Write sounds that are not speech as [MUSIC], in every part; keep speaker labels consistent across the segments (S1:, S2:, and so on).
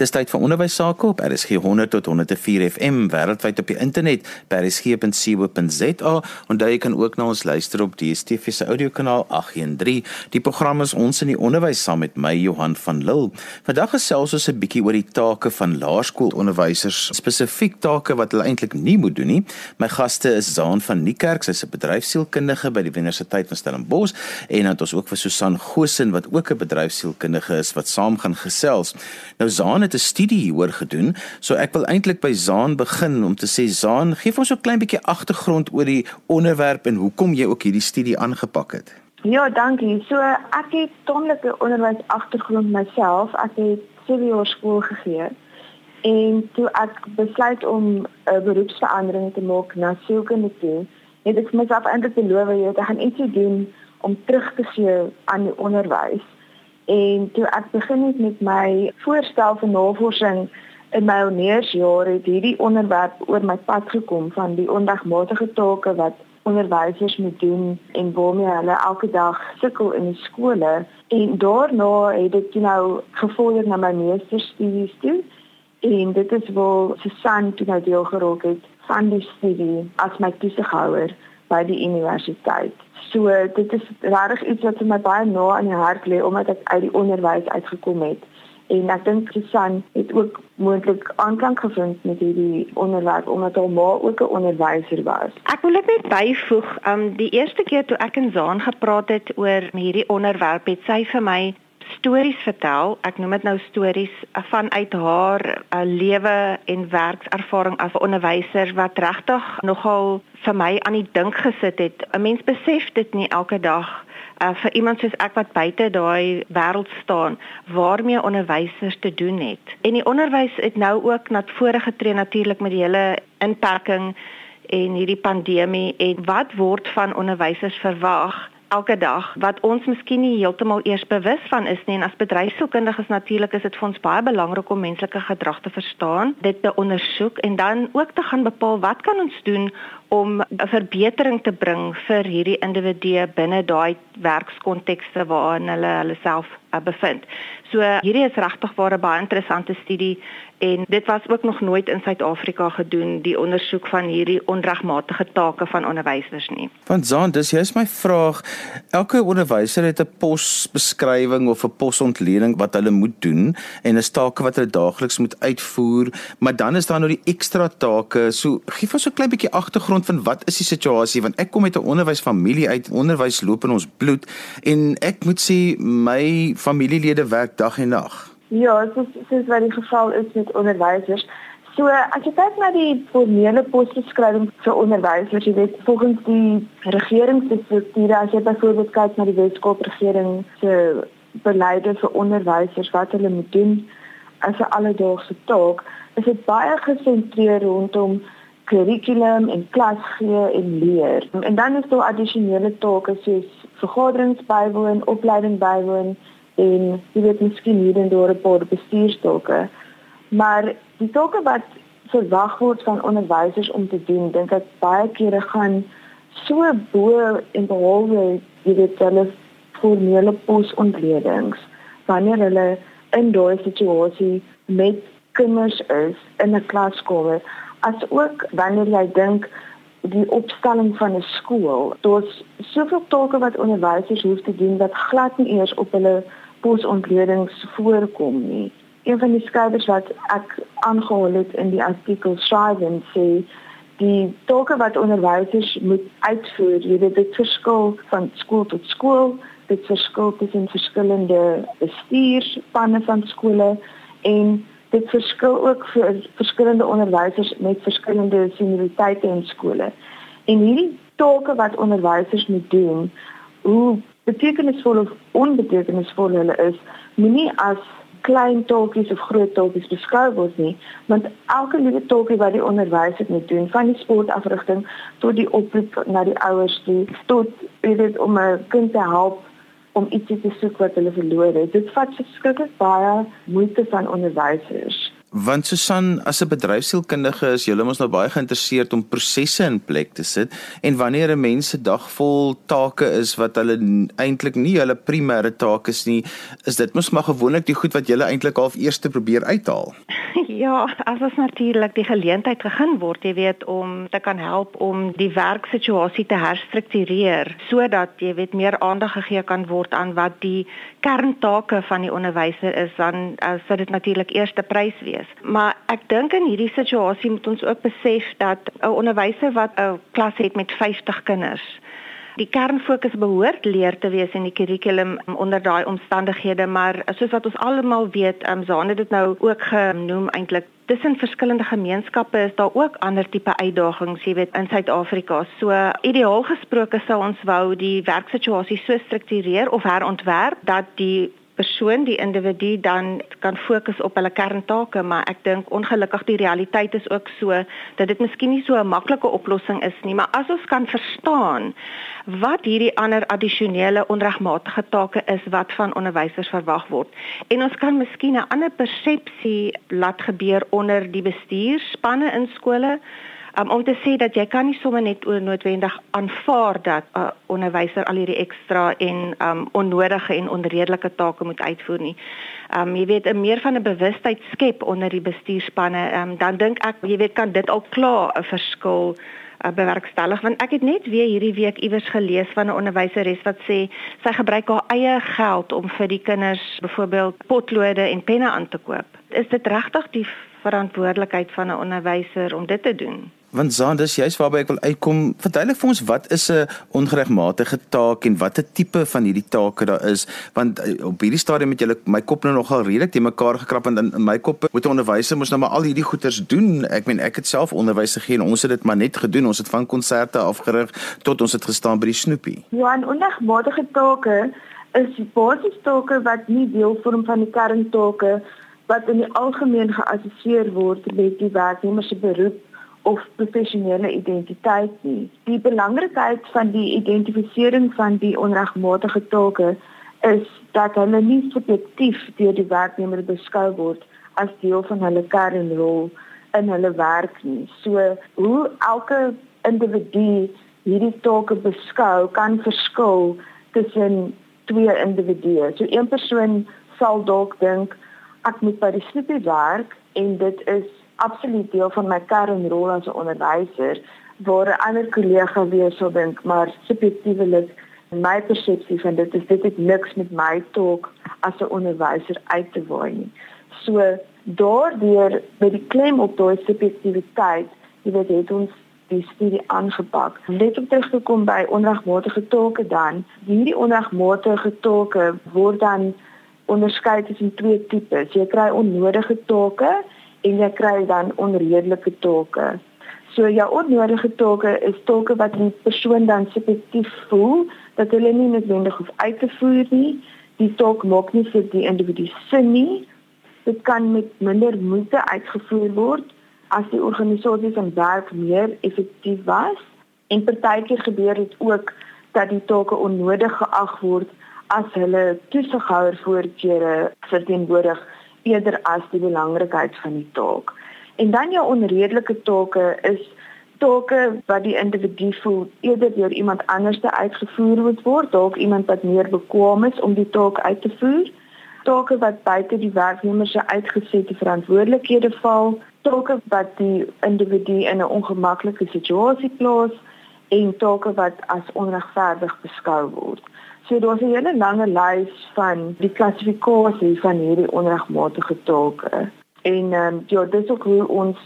S1: Dis tyd vir onderwys sake op RSG 100 tot 104 FM wêreldwyd op die internet by rsg.co.za en jy kan ook na ons luister op DStv se audiokanaal 813. Die program is ons in die onderwys saam met my Johan van Lille. Vandag gesels ons 'n bietjie oor die take van laerskoolonderwysers, spesifiek take wat hulle eintlik nie moet doen nie. My gaste is Zaan van Niekerk, sy's 'n bedryfsielkundige by die Universiteit van Stellenbosch en dan het ons ook vir Susan Gosen wat ook 'n bedryfsielkundige is wat saam gaan gesels. Nou Zaan het 'n studie hieroor gedoen, so ek wil eintlik by Zaan begin om te sê Zaan, gee ons so 'n klein bietjie agtergrond oor die onderwerp en hoekom jy ook hierdie studie aangepak het.
S2: Ja, dankie. So ek het tamelike onderwys agtergrond myself. Ek het 7 jaar skool gegee. En toe ek besluit om 'n beroepsverandering te maak na sielkunde toe, het ek myself eintlik beloof jy te gaan iets doen om terug te gee aan die onderwys. En toe ek begin het met my voorstel vir navorsing in my honeursjaar het hierdie onderwerp oor my pad gekom van die ondagmatige take wat onderwysers moet doen en waarmee hulle elke dag sukkel in die skole en daarna het ek nou gevolg na my meesterstudies toe en dit is waar Susan toe nou deel geraak het van die studie as my toesighouer by die universiteit. So dit is regtig iets wat vir my baie na in die hart lê omdat ek uit die onderwys uitgekom het. En ek dink Susan het ook moontlik aanklank gevind met hierdie onderwerp omdat haar ma ook 'n onderwyser was.
S3: Ek wil net byvoeg, um die eerste keer toe ek en Zaan gepraat het oor hierdie onderwerp, het sy vir my stories vertel. Ek noem dit nou stories vanuit haar uh, lewe en werkservaring as 'n onderwyser wat regtig nogal vir my aan die dink gesit het. 'n Mens besef dit nie elke dag uh, vir iemand soos ek wat buite daai wêreld staan waarmee onderwysers te doen het. En die onderwys het nou ook na vore getree natuurlik met die hele inperking en hierdie pandemie en wat word van onderwysers verwag? Elke dag wat ons miskien nie heeltemal eers bewus van is nie. En as bedryfsielkundiges natuurlik is dit vir ons baie belangrik om menslike gedrag te verstaan, dit te ondersoek en dan ook te gaan bepaal wat kan ons doen om 'n verbetering te bring vir hierdie individue binne daai werkskontekste waarin hulle hulle self uh, bevind. So hierdie is regtig 'n baie interessante studie en dit was ook nog nooit in Suid-Afrika gedoen die ondersoek van hierdie onregmatige take van onderwysers nie.
S1: Want Zaan, dis jy's my vraag. Elke onderwyser het 'n posbeskrywing of 'n posontleding wat hulle moet doen en 'n take wat hulle daagliks moet uitvoer, maar dan is daar nou die ekstra take. So gee vir so 'n klein bietjie agtergrond van wat is die situasie want ek kom uit 'n onderwysfamilie uit. Onderwys loop in ons bloed en ek moet sê my familielede werk dag en nag.
S2: Ja, soos soos wat die geval is met onderwysers. So as jy kyk na die formele posbeskrywing vir onderwysers, jy weet volgens die regeringsstrukture, as jy byvoorbeeld kyk na die Weskaap regering se beleide vir onderwysers wat hulle moet doen as 'n alledaagse taak, is dit baie gesentreer rondom kurrikulum en klas gee en leer. En dan is daar addisionele take soos vergaderings bywoon, opleiding bywoon en jy weet miskien hier en daar 'n paar bestuurstokke. Maar die tokke wat verwag word van onderwysers om te doen, dink ek baie kere gaan so bo en behalwe jy weet hulle formele posontledings wanneer hulle in daai situasie met kinders is in 'n klaskamer as ook wanneer jy dink die opstelling van 'n skool. Daar's soveel take wat onderwysers hoef te doen wat glad nie eers op hulle posontledings voorkom nie. Een van die skrywers wat ek aangehaal het in die artikel skryf sê die take wat onderwysers moet uitvoer, jy weet dit verskil van skool tot skool, dit verskil tussen verskillende bestuurspanne van skole en dit verskil ook vir verskillende onderwysers met verskillende senioriteite in skole. En hierdie take wat onderwysers moet doen, hoe betekenisvol of onbetekenisvol hulle is, moenie as klein taaltjies of groot taaltjies beskou word nie, want elke liewe taaltjie wat die onderwyser moet doen, van die sportafrigting tot die oproep na die ouers toe, tot weet om 'n kind te help om iets te soek wat hulle verloor het. Dit vat verskriklik baie moeite van onderwysers.
S1: Want Susan, as 'n bedryfsielkundige is jy mos nou baie geïnteresseerd om prosesse in plek te sit en wanneer 'n mens se dag vol take is wat hulle eintlik nie hulle primêre taak is nie, is dit mos maar gewoonlik die goed wat jy eintlik half eers probeer uithaal. [LAUGHS]
S3: Ja, as ons natuurlik die geleentheid gegee word, jy weet, om te kan help om die werksituasie te herstruktureer sodat jy weet meer aandag gegee kan word aan wat die kerntake van die onderwyser is, dan sou dit natuurlik eerste prys wees wees. Maar ek dink in hierdie situasie moet ons ook besef dat 'n onderwyser wat 'n klas het met 50 kinders Die kernfokus behoort leer te wees in die kurrikulum onder daai omstandighede, maar soos wat ons almal weet, um, Zane het dit nou ook genoem eintlik tussen verskillende gemeenskappe is daar ook ander tipe uitdagings, jy weet, in Suid-Afrika. So ideaal gesproke sou ons wou die werksituasie so struktureer of herontwerp dat die persoon, die individu dan kan fokus op hulle kerntake, maar ek dink ongelukkig die realiteit is ook so dat dit miskien nie so 'n maklike oplossing is nie, maar as ons kan verstaan wat hierdie ander addisionele onregmatige take is wat van onderwysers verwag word en ons kan miskien 'n ander persepsie laat gebeur onder die bestuurspanne in skole um, om te sê dat jy kan nie sommer net noodwendig aanvaar dat 'n uh, onderwyser al hierdie ekstra en um, onnodige en onredelike take moet uitvoer nie. Um jy weet 'n meer van 'n bewustheid skep onder die bestuurspanne, um, dan dink ek jy weet kan dit al klaar 'n verskil uh, bewerkstellig want ek het net weer hierdie week iewers gelees van 'n onderwyseres wat sê sy gebruik haar eie geld om vir die kinders byvoorbeeld potlode en penne aan te koop. Is dit regtig die verantwoordelikheid van 'n onderwyser om dit te doen?
S1: Want Zaan, dis juist waarby ek wil uitkom. Verduidelik vir ons wat is 'n ongeregmatige taak en watter tipe van hierdie take daar is, want eh, op hierdie stadium het jy my kop nou nogal redelik te mekaar gekrap en in, in my kop moet 'n onderwyser mos nou maar al hierdie goeters doen. Ek meen ek het self onderwys gegee en ons het dit maar net gedoen. Ons het van konserte afgerig tot ons het gestaan by die snoepie.
S2: Ja, 'n ongeregmatige take is basies take wat nie deel vorm van die kerntake wat in die algemeen geassosieer word met die werknemer se beroep of professionele identiteit nie. Die belangrikheid van die identifisering van die onregmatige take is dat hulle nie subjektief deur die werknemer beskou word as deel van hulle kernrol in hulle werk nie. So hoe elke individu hierdie take beskou kan verskil tussen twee individue. So een persoon sal dalk dink ek moet by die snoepie werk en dit is absoluut deel van my kernrol as 'n onderwyser waar 'n ander kollega weer sou dink maar subjektiewelik my persepsie van dit is dit het niks met my talk as 'n onderwyser uit te waai nie. So daardeur by die klem op daai subjektiwiteit, jy weet het ons die studie aangepak. Net om terug te kom by onregmatige tolke dan, hierdie onregmatige tolke word dan onderskei tussen twee tipes. Jy kry onnodige tolke en jy kry dan onredelike tolke. So jou onnodige tolke is tolke wat die persoon dan subjektief voel dat hulle nie noodwendig hoef uit te voer nie. Die tolk maak nie vir die individu sin nie. Dit kan met minder moeite uitgevoer word as die organisasie se werk meer effektief was. En partykeer gebeur dit ook dat die tolke onnodig geag word as hulle toesighouer voorkeure verteenwoordig eerder as die belangrikheid van die taak. En dan jou onredelike take is take wat die individu voel eerder deur iemand anders te uitgevoer moet word, dalk iemand wat meer bekwame is om die taak uit te voer. Take wat buite die werknemer se uitgesette verantwoordelikhede val, take wat die individu in 'n ongemaklike situasie plaas en take wat as onregverdig beskou word. So daar's 'n hele lange lys van die klassifikasie van hierdie onregmatige take. En ehm um, ja, dis ook hoe ons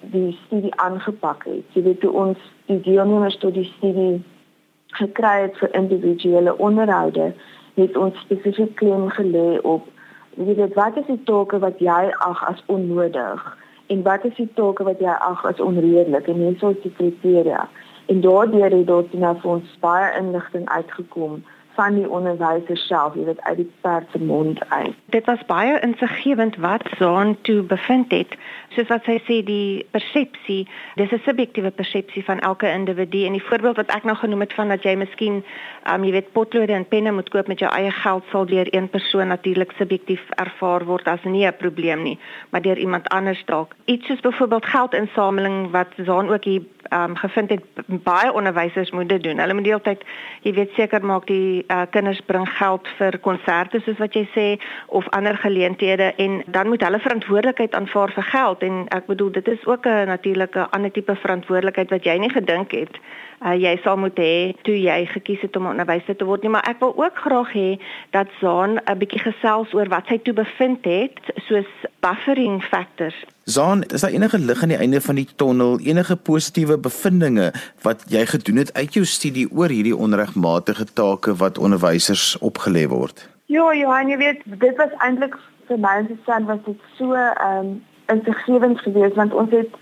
S2: die studie aangepak het. Jy weet hoe ons die deelnemers tot die studie gekry het vir individuele onderhoude, het ons spesifiek klem gelê op jy weet wat is die take wat jy ag as onnodig en wat is die take wat jy ag as onredelik en hier is die kriteria. En daardeur het dit nou vir ons baie inligting uitgekom van die onderwyser self, jy weet uit die perd se mond uit.
S3: Dit was baie insiggewend wat Zaan toe bevind het. Soos wat sy sê die persepsie, dis 'n subjektiewe persepsie van elke individu en die voorbeeld wat ek nou genoem het van dat jy miskien um, jy weet potlode en penne moet koop met jou eie geld sal deur een persoon natuurlik subjektief ervaar word as nie 'n probleem nie, maar deur iemand anders dalk. Iets soos byvoorbeeld geldinsameling wat Zaan ook hier um, gevind het baie onderwysers moet dit doen. Hulle moet deeltyd jy weet seker maak die uh, kinders bring geld vir konserte soos wat jy sê of ander geleenthede en dan moet hulle verantwoordelikheid aanvaar vir geld. En ek bedoel dit is ook 'n natuurlike ander tipe verantwoordelikheid wat jy nie gedink het uh, jy sal moet hê toe jy gekies het om onderwyser te word nie maar ek wil ook graag hê dat Zaan 'n bietjie gesels oor wat sy toe bevind het soos buffering factors
S1: Zaan, is daar enige lig aan die einde van die tonnel, enige positiewe bevindinge wat jy gedoen het uit jou studie oor hierdie onregmatige take wat onderwysers opgelê word?
S2: Ja, Johan, jy weet, dit was eintlik vir my Susan was dit so ehm um, insiggewend geweest want ons het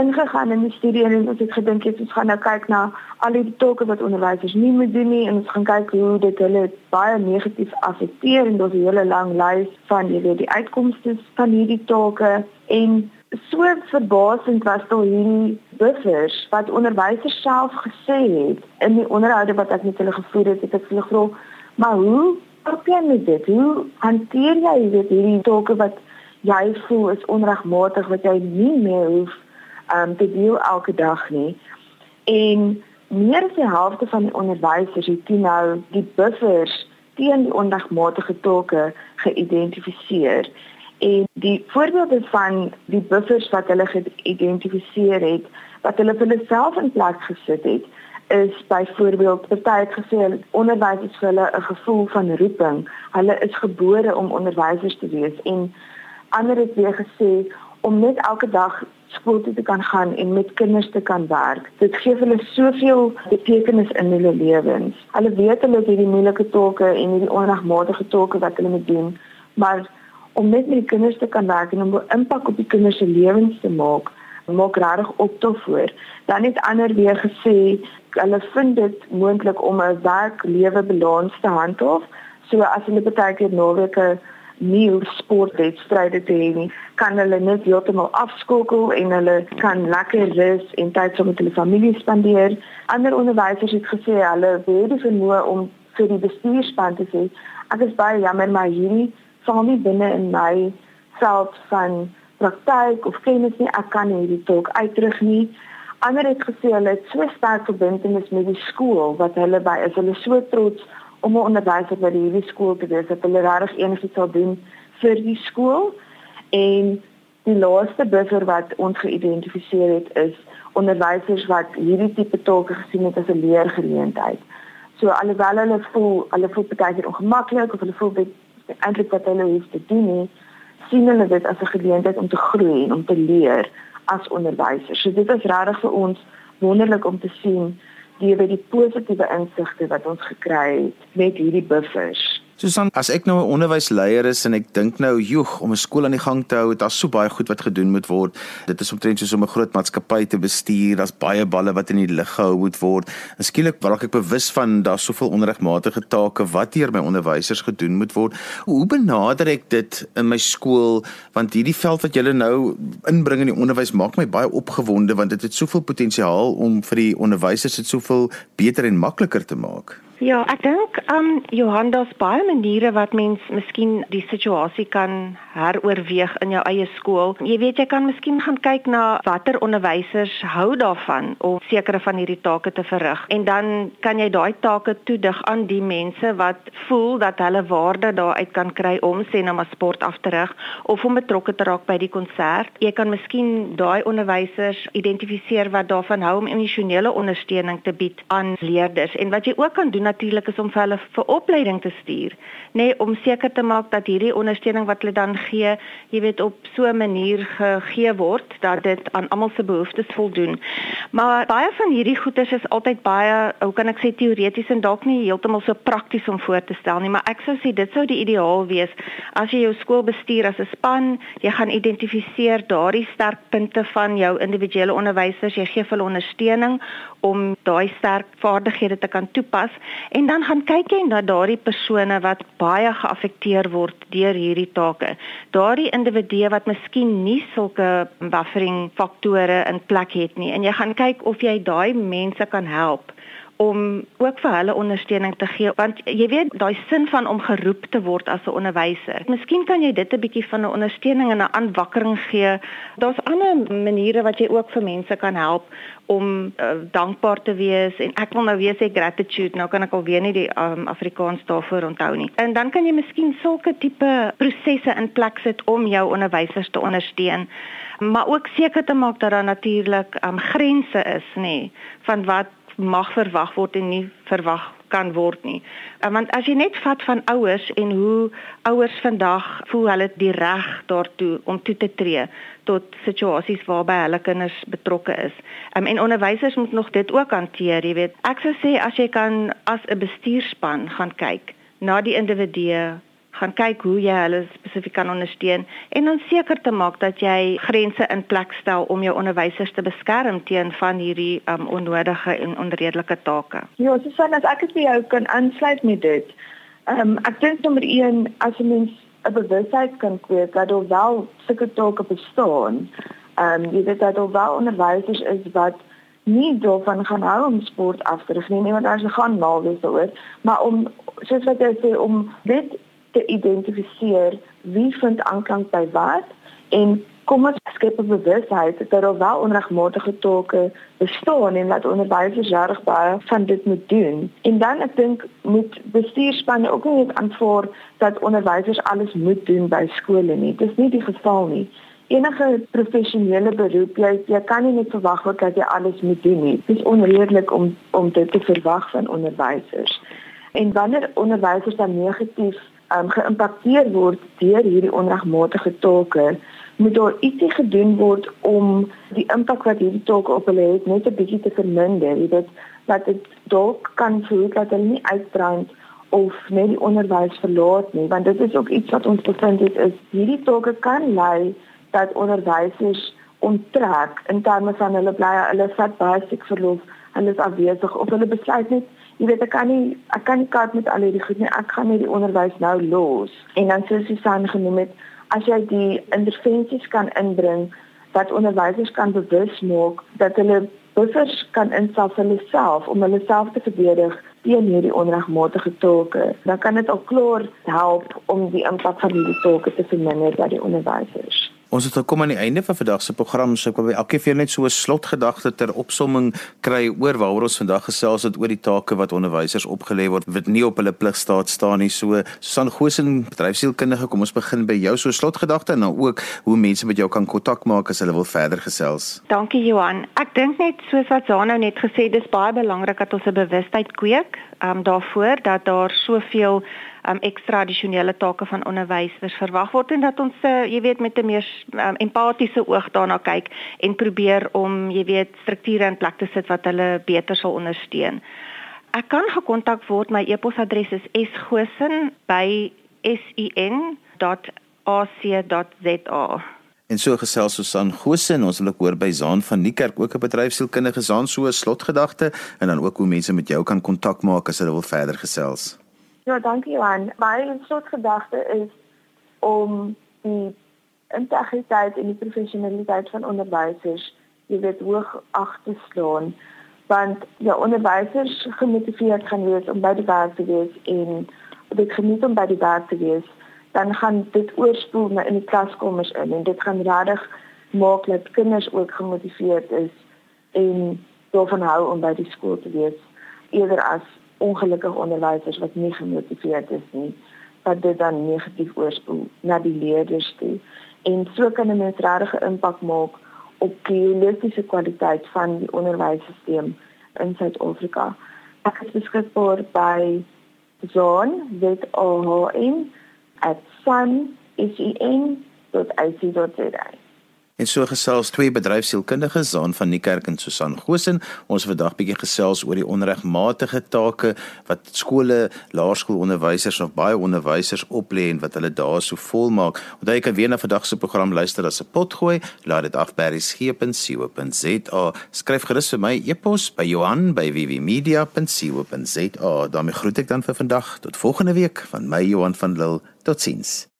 S2: ingegaan in die studie en ons het gedink jy ons gaan nou kyk na al die take wat onderwysers nie moet doen nie en ons gaan kyk hoe dit hulle baie negatief affekteer en daar's 'n hele lang lys van jy weet die uitkomste van hierdie take en so verbasend was dit hierdie buffers wat onderwysers self gesê het in die onderhoude wat ek met hulle gevoer het, het ek hulle gevra maar hoe Hoe kan jy dit? Hoe hanteer jy dit hierdie take wat jy voel is onregmatig wat jy nie meer hoef um, te deel elke dag nie. En meer as die helfte van die onderwysers het nou die buffers teen die onregmatige take geïdentifiseer. En die voorbeelde van die buffers wat hulle geïdentifiseer het, wat hulle vir hulle self in plek gesit het, is byvoorbeeld party het gesê onderwysers vir hulle 'n gevoel van roeping. Hulle is gebore om onderwysers te wees en ander het weer gesê om net elke dag skool toe te kan gaan en met kinders te kan werk. Dit gee hulle soveel betekenis in hulle lewens. Hulle weet hulle het hierdie moeilike take en hierdie onregmatige take wat hulle moet doen, maar om net met die kinders te kan werk en om 'n impak op die kinders se lewens te maak, maak regtig op tot voor. Dan het ander weer gesê hulle vind dit moontlik om 'n werk-lewe balans te handhaaf. So as hulle baie keer naweke nie sportwedstryde te hê nie, kan hulle net heeltemal afskokel en hulle kan lekker rus en tyd saam met hulle familie spandeer. Ander onderwysers het gesê hulle het die vermoë om vir die bestuurspan te sê, ek is baie jammer maar hierdie val nie binne in my veld van praktyk of kennis nie, ek kan hierdie talk uitdruk nie. Ander het gesê hulle het so sterk verbintenis met die skool wat hulle by is. Hulle so trots om 'n onderwyser by hierdie skool te wees dat hulle regtig enigiets sal doen vir die skool. En die laaste buffer wat ons geïdentifiseer het is onderwysers wat hierdie tipe take gesien het as 'n leergeleentheid. So alhoewel hulle voel hulle voel baie ongemaklik of hulle voel dit eintlik wat hulle hoef te doen nie, sien hulle dit as 'n geleentheid om te groei en om te leer as onderwysers. So dit is regtig vir ons wonderlik om te sien deur by die positiewe insigte wat ons gekry het met hierdie buffers.
S1: Susan, as ek nou 'n onderwysleier is en ek dink nou, joeg, om 'n skool aan die gang te hou, daar's so baie goed wat gedoen moet word. Dit is omtrent soos om 'n groot maatskappy te bestuur. Daar's baie balle wat in die lug gehou moet word. En skielik raak ek bewus van daar's soveel onregmatige take wat deur my onderwysers gedoen moet word. Hoe benader ek dit in my skool? Want hierdie veld wat julle nou inbring in die onderwys maak my baie opgewonde want dit het soveel potensiaal om vir die onderwysers dit soveel beter en makliker te maak.
S3: Ja, ek dink um Johan daar's baie maniere wat mens miskien die situasie kan heroorweeg in jou eie skool. Jy weet jy kan miskien gaan kyk na watter onderwysers hou daarvan om sekere van hierdie take te verrig en dan kan jy daai take toedig aan die mense wat voel dat hulle waarde daaruit kan kry om sê nou maar sport af te rig of om betrokke te raak by die konsert. Jy kan miskien daai onderwysers identifiseer wat daarvan hou om emosionele ondersteuning te bied aan leerders en wat jy ook kan doen natuurlik is om vir hulle vir opleiding te stuur, nê, nee, om seker te maak dat hierdie ondersteuning wat hulle dan gee, jy weet op so 'n manier gegee word dat dit aan almal se behoeftes voldoen. Maar baie van hierdie goeders is altyd baie, hoe kan ek sê teoreties en dalk nie heeltemal so prakties om voor te stel nie, maar ek sou sê dit sou die ideaal wees as jy jou skool bestuur as 'n span, jy gaan identifiseer daardie sterkpunte van jou individuele onderwysers, jy gee hulle ondersteuning om daai sterk vaardighede te kan toepas En dan gaan kyk jy na daardie persone wat baie geaffekteer word deur hierdie take. Daardie individue wat miskien nie sulke buffering faktore in plek het nie en jy gaan kyk of jy daai mense kan help om ook vir hulle ondersteuning te gee want jy weet daai sin van om geroep te word as 'n onderwyser. Miskien kan jy dit 'n bietjie van 'n ondersteuning en 'n aanwakkering gee. Daar's ander maniere wat jy ook vir mense kan help om uh, dankbaar te wees en ek wil nou weer sê gratitude. Nou kan ek alweer nie die um, Afrikaans daarvoor onthou nie. En dan kan jy miskien sulke tipe prosesse in plek sit om jou onderwysers te ondersteun maar ook seker te maak dat daar natuurlik um, grense is nê van wat mag verwag word en nie verwag kan word nie. Uh, want as jy net vat van ouers en hoe ouers vandag voel hulle die reg daartoe om toe te tree tot situasies waarby hulle kinders betrokke is. Um, en onderwysers moet nog dit ook hanteer, jy weet. Ek sou sê as jy kan as 'n bestuurspan gaan kyk na die individue gaan kyk hoe jy hulle spesifiek kan ondersteun en dan seker te maak dat jy grense in plek stel om jou onderwysers te beskerm teen van hierdie um, onnodige en onredelike take.
S2: Ja, so sien as ek dit vir jou kan aansluit met dit. Ehm um, ek dink nommer 1 as 'n mens 'n bewustheid kan kweek dat daar wel sulke take bestaan. Ehm um, jy weet dat daar wel onderwysers is wat nie daarvan gaan hou om sport af te rig nie want as jy gaan mal wees daaroor, maar om soos wat jy sê om dit te identifiseer wie vind aanklank by wat en kom ons skep 'n bewustheid dat daar wel onregmatige take bestaan en dat onderwysers reg baie van dit moet doen. En dan ek dink moet bestuurspanne ook nie aanvaar dat onderwysers alles moet doen by skole nie. Dit is nie die geval nie. Enige professionele beroep, jy jy kan nie net verwag word dat jy alles moet doen nie. Dit is onredelik om om dit te verwag van onderwysers. En wanneer onderwysers dan negatief um, geïmpakteer word deur hierdie onregmatige take, moet daar ietsie gedoen word om die impak wat hierdie take op hulle het net 'n bietjie te verminder. Jy weet dat dit dalk kan verhoed dat hulle nie uitbrand of net die onderwys verlaat nie, want dit is ook iets wat ons bevind het is hierdie take kan lei dat onderwysers onttrek in terme van hulle bly hulle vat baie siek verlof, hulle is afwesig of hulle besluit net jy weet ek kan nie ek kan nie kaart met al hierdie goed nie. Ek gaan net die onderwys nou los. En dan soos Susan genoem het, as jy die intervensies kan inbring dat onderwysers kan bewus maak dat hulle buffers kan instel vir hulle self om hulle self te verdedig teen hierdie onregmatige take. Dan kan dit al klaar help om die impak van hierdie take te verminder by die onderwysers.
S1: Ons het gekom aan die einde van vandag se program. So ek wil elke keer net so 'n slotgedagte ter opsomming kry oor waaroor ons vandag gesels het oor die take wat onderwysers opgelê word wat nie op hulle pligstaat staan nie. So Susan Gosen, bedryfsielkundige, kom ons begin by jou so slotgedagte en dan ook hoe mense met jou kan kontak maak as hulle wil verder gesels.
S3: Dankie Johan. Ek dink net soos wat Zana net gesê, dis baie belangrik dat ons 'n bewustheid kweek um, daarvoor dat daar soveel um, ekstra addisionele take van onderwysers verwag word en dat ons uh, jy weet met 'n meer um, empatiese oog daarna kyk en probeer om jy weet strukture in plek te sit wat hulle beter sal ondersteun. Ek kan gekontak word my e-posadres is sgosen@sin.ac.za.
S1: En so gesels Susan Gosen, ons wil ook hoor by Zaan van Niekerk, ook 'n bedryfsielkundige Zaan so 'n slotgedagte en dan ook hoe mense met jou kan kontak maak as hulle wil verder gesels.
S2: Ja, dankie Johan. My slotgedagte is om die integriteit en die professionaliteit van onderwysers, jy weet, hoog ag te slaan. Want ja onderwysers gemotiveerd gaan wees om by die werk te wees en dit geniet om by die werk te wees. Dan gaan dit oorspoel na in die klaskamers in en dit gaan regtig maak dat kinders ook gemotiveerd is en daarvan hou om by die skool te wees. Eerder as ongelukkige onderwysers wat nie gemotiveerd is nie wat dit dan negatief oorspoel na die leerders toe en so kan 'n mens regtig 'n impak maak op die holistiese kwaliteit van die onderwysstelsel in Suid-Afrika. Ek is beskikbaar by Zon with OHN at sun.ac.za.
S1: En so gesels twee bedryfsielkundiges, Zaan van Niekerk en Susan Goshen. Ons het vandag bietjie gesels oor die onregmatige take wat skole, laerskoolonderwysers of baie onderwysers oplê en wat hulle daar so volmaak. Onthou jy kan weer na vandag se program luister as 'n pot gooi. Laat dit af by resgep.co.za. Skryf gerus vir my e-pos by Johan by www.media.co.za. daarmee groet ek dan vir vandag. Tot volgende week van my Johan van Lille. Totsiens.